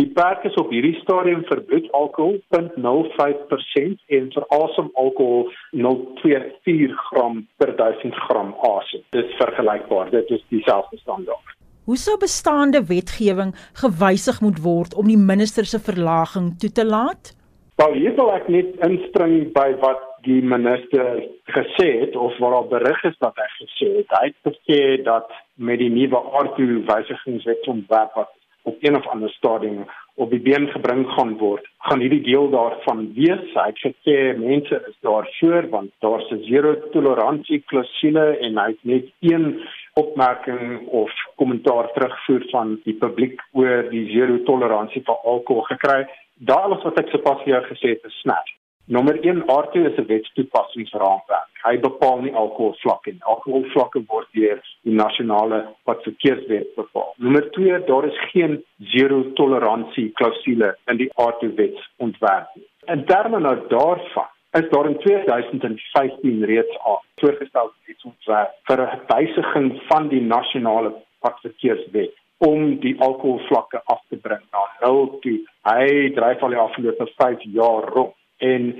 Die perk is op hierdie stadium vir bloedalkohol 0.05% en vir asemalkohol 0.24 gram per 1000 gram asem. Dit is vergelykbaar. Dit is dieselfde standaard. Hoe sou bestaande wetgewing gewysig moet word om die minister se verlaging toe te laat? Nou hier wil ek net inspring by wat die minister gesê het of waar daar berig is dat hy gesê het hy het gesê dat met die nuwe aardtoe wysigingswetsontwerp wat op een of ander stadium op die been gebring gaan word, gaan hierdie deel daarvan wees. Hy het gesê mense is daar voor want daar's 'n zero toleransie klousule en hy het net een opmerking of kommentaar terugvoer van die publiek oor die zero toleransie vir alkohol gekry. Daar alles wat ek sopas vir jou gesê het is snap. Nommer 1 R2 is 'n wetstoepassingsraamwerk. Hy bepaal nie alkoholvlakke nie. Alkoholvlakke word deur die nasionale padverkeerswet bepaal. Nommer 2, daar is geen zero toleransie klousule in die R2 wet ontwerp nie. In terme nou daarvan is daar in 2015 reeds al voorgestel wetsontwerp vir 'n wysiging van die nasionale padverkeerswet om die alkoholvlakke af te bring na 0 toe. Hy dryf al die afgelope 5 jaar rond en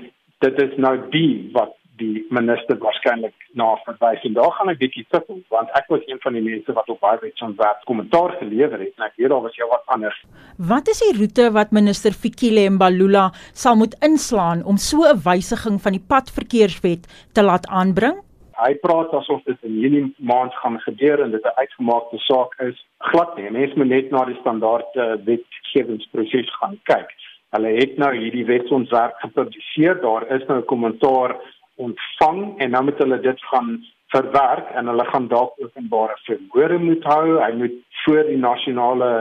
dit is nou die wat die minister waarskynlik na verwys en daar gaan ek bietjie sukkel want ek was een van die mense wat op baie wet van wat kommentaar gelewer het en ek weet daar was jou wat anders. Wat is die roete wat minister Fikile Mbalula sal moet inslaan om so 'n wysiging van die padverkeerswet te laat aanbring? Hy praat asof dit in Junie maand gaan gebeur en dit 'n uitgemaakte saak is. Glad nie. Mense moet net na die standaard uh, wetgewingsproses gaan kyk. Hulle het nou hierdie wetsontwerp gepubliseer. Daar is nou kommentaar ontvang en dan moet hulle dit gaan verwerk en hulle gaan dalk openbare verhoor moet hou. Hy moet voor die nasionale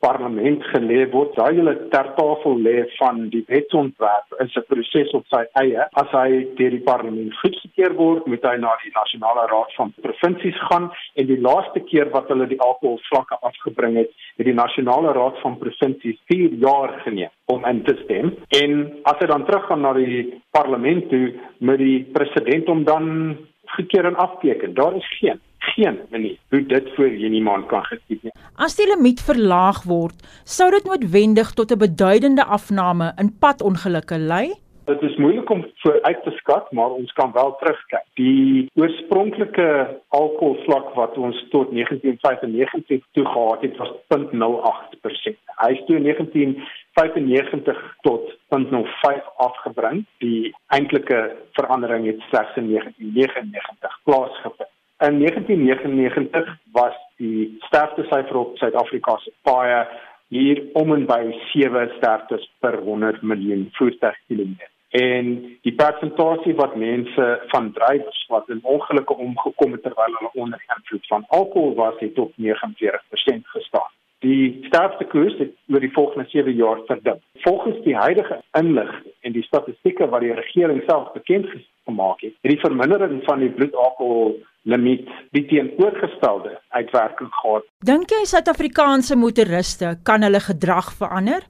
parlement gelê word. Daai hele ter tafel lê van die wetsontwerp is 'n proses op sy eie. As hy deur die parlement goedgekeur word, moet hy na die nasionale raad van provinsies gaan en die laaste keer wat hulle die alkoholvlakke afgebring het, het die nasionale raad van provinsies 4 jaar geneem om in te stem. En as hy dan teruggaan na die parlement toe, moet die president hom dan goedkeur en afteken. Daar is geen geen manier hoe dit voor hierdie maand kan geskied nie. As die limiet verlaag word, sou dit noodwendig tot 'n beduidende afname in padongelukke lei? Dit is moeilik om vooruit te skat, maar ons kan wel terugkyk. Die oorspronklike alkoholvlak wat ons tot 1995 toe gehad het, was 0.08%. Hy is toe in 1995 tot 0.05 afgebring. Die eintlike verandering het slegs in 1999 plaasgevind. In 1999 was die sterftesyfer op Suid-Afrika se paaie hier om en by 7 sterftes per 100 miljoen voertuigkilometer. En die persentasie wat mense van drywers wat in ongelukke omgekom het terwyl hulle onder invloed van alkohol was, het op 49% gestaan. Die sterftekoers het oor die volgende 7 jaar verdub. Volgens die huidige inligting en die statistieke wat die regering self bekend gemaak het, het die vermindering van die bloedalkohol limiet die teenoorgestelde uitwerking gehad. Dink jy Suid-Afrikaanse motoriste kan hulle gedrag verander?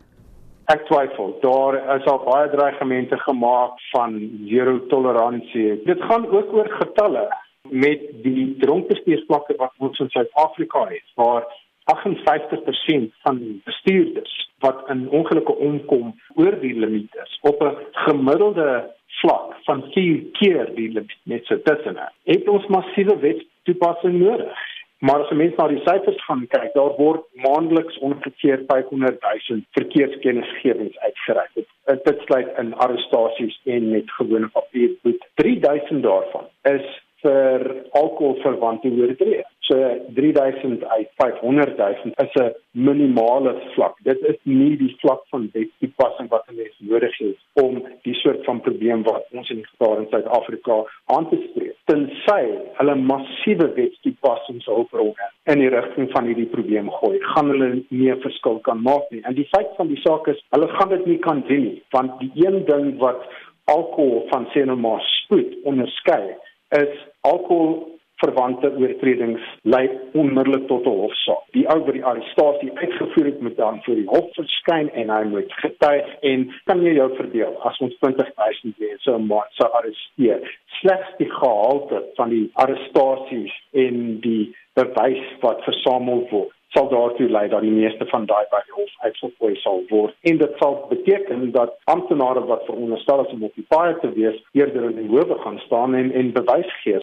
Ek twyfel. Daar is al baie dreigemente gemaak van zero toleransie. Dit gaan ook oor getalle met die dronkbestuursvlakke wat ons in Suid-Afrika het, waar 58% van bestuurders wat in ongelukke omkom oor die limiet is op 'n gemiddelde vlak van 4 keer die net so tussen. Het ons massiewe wetstoepassing nodig? Maar as mense na die syfers gaan kyk, daar word maandeliks ongeveer 500 000 verkeerskennisgewings uitgereik. Dit, sluit in arrestasies en met gewone papierboet. 3000 daarvan is vir alkoholverwante oortredings. So 3000 uit 500 000 is 'n minimale vlak. Dit is nie die vlak van wetstoepassing wat mens nodig het om die soort van probleem wat ons in die geval in Suid-Afrika aan te spreek. Tensy hulle massiewe wetstoepassingshulpbronne in die rigting van hierdie probleem gooi, gaan hulle nie 'n verskil kan maak nie. En die feit van die saak is, hulle gaan dit nie kan doen nie, want die een ding wat alkohol van sê nou spoed onderskei is alkohol verwante oortredings lei onmiddellik tot 'n hofsaak. Die ou wat die arrestasie uitgevoer het moet dan voor die hof verskyn en hy moet getuig en kan jy jou verdeel as ons 20000 mense 'n maand sou arresteer. Slegs die gehalte van die arrestasies en die bewys wat versamel word sal daartoe lei dat die meeste van daai by die hof uitgegooi sal word en dit sal beteken dat amptenare wat veronderstel is om op die paai te wees eerder in die howe gaan staan en en bewys gee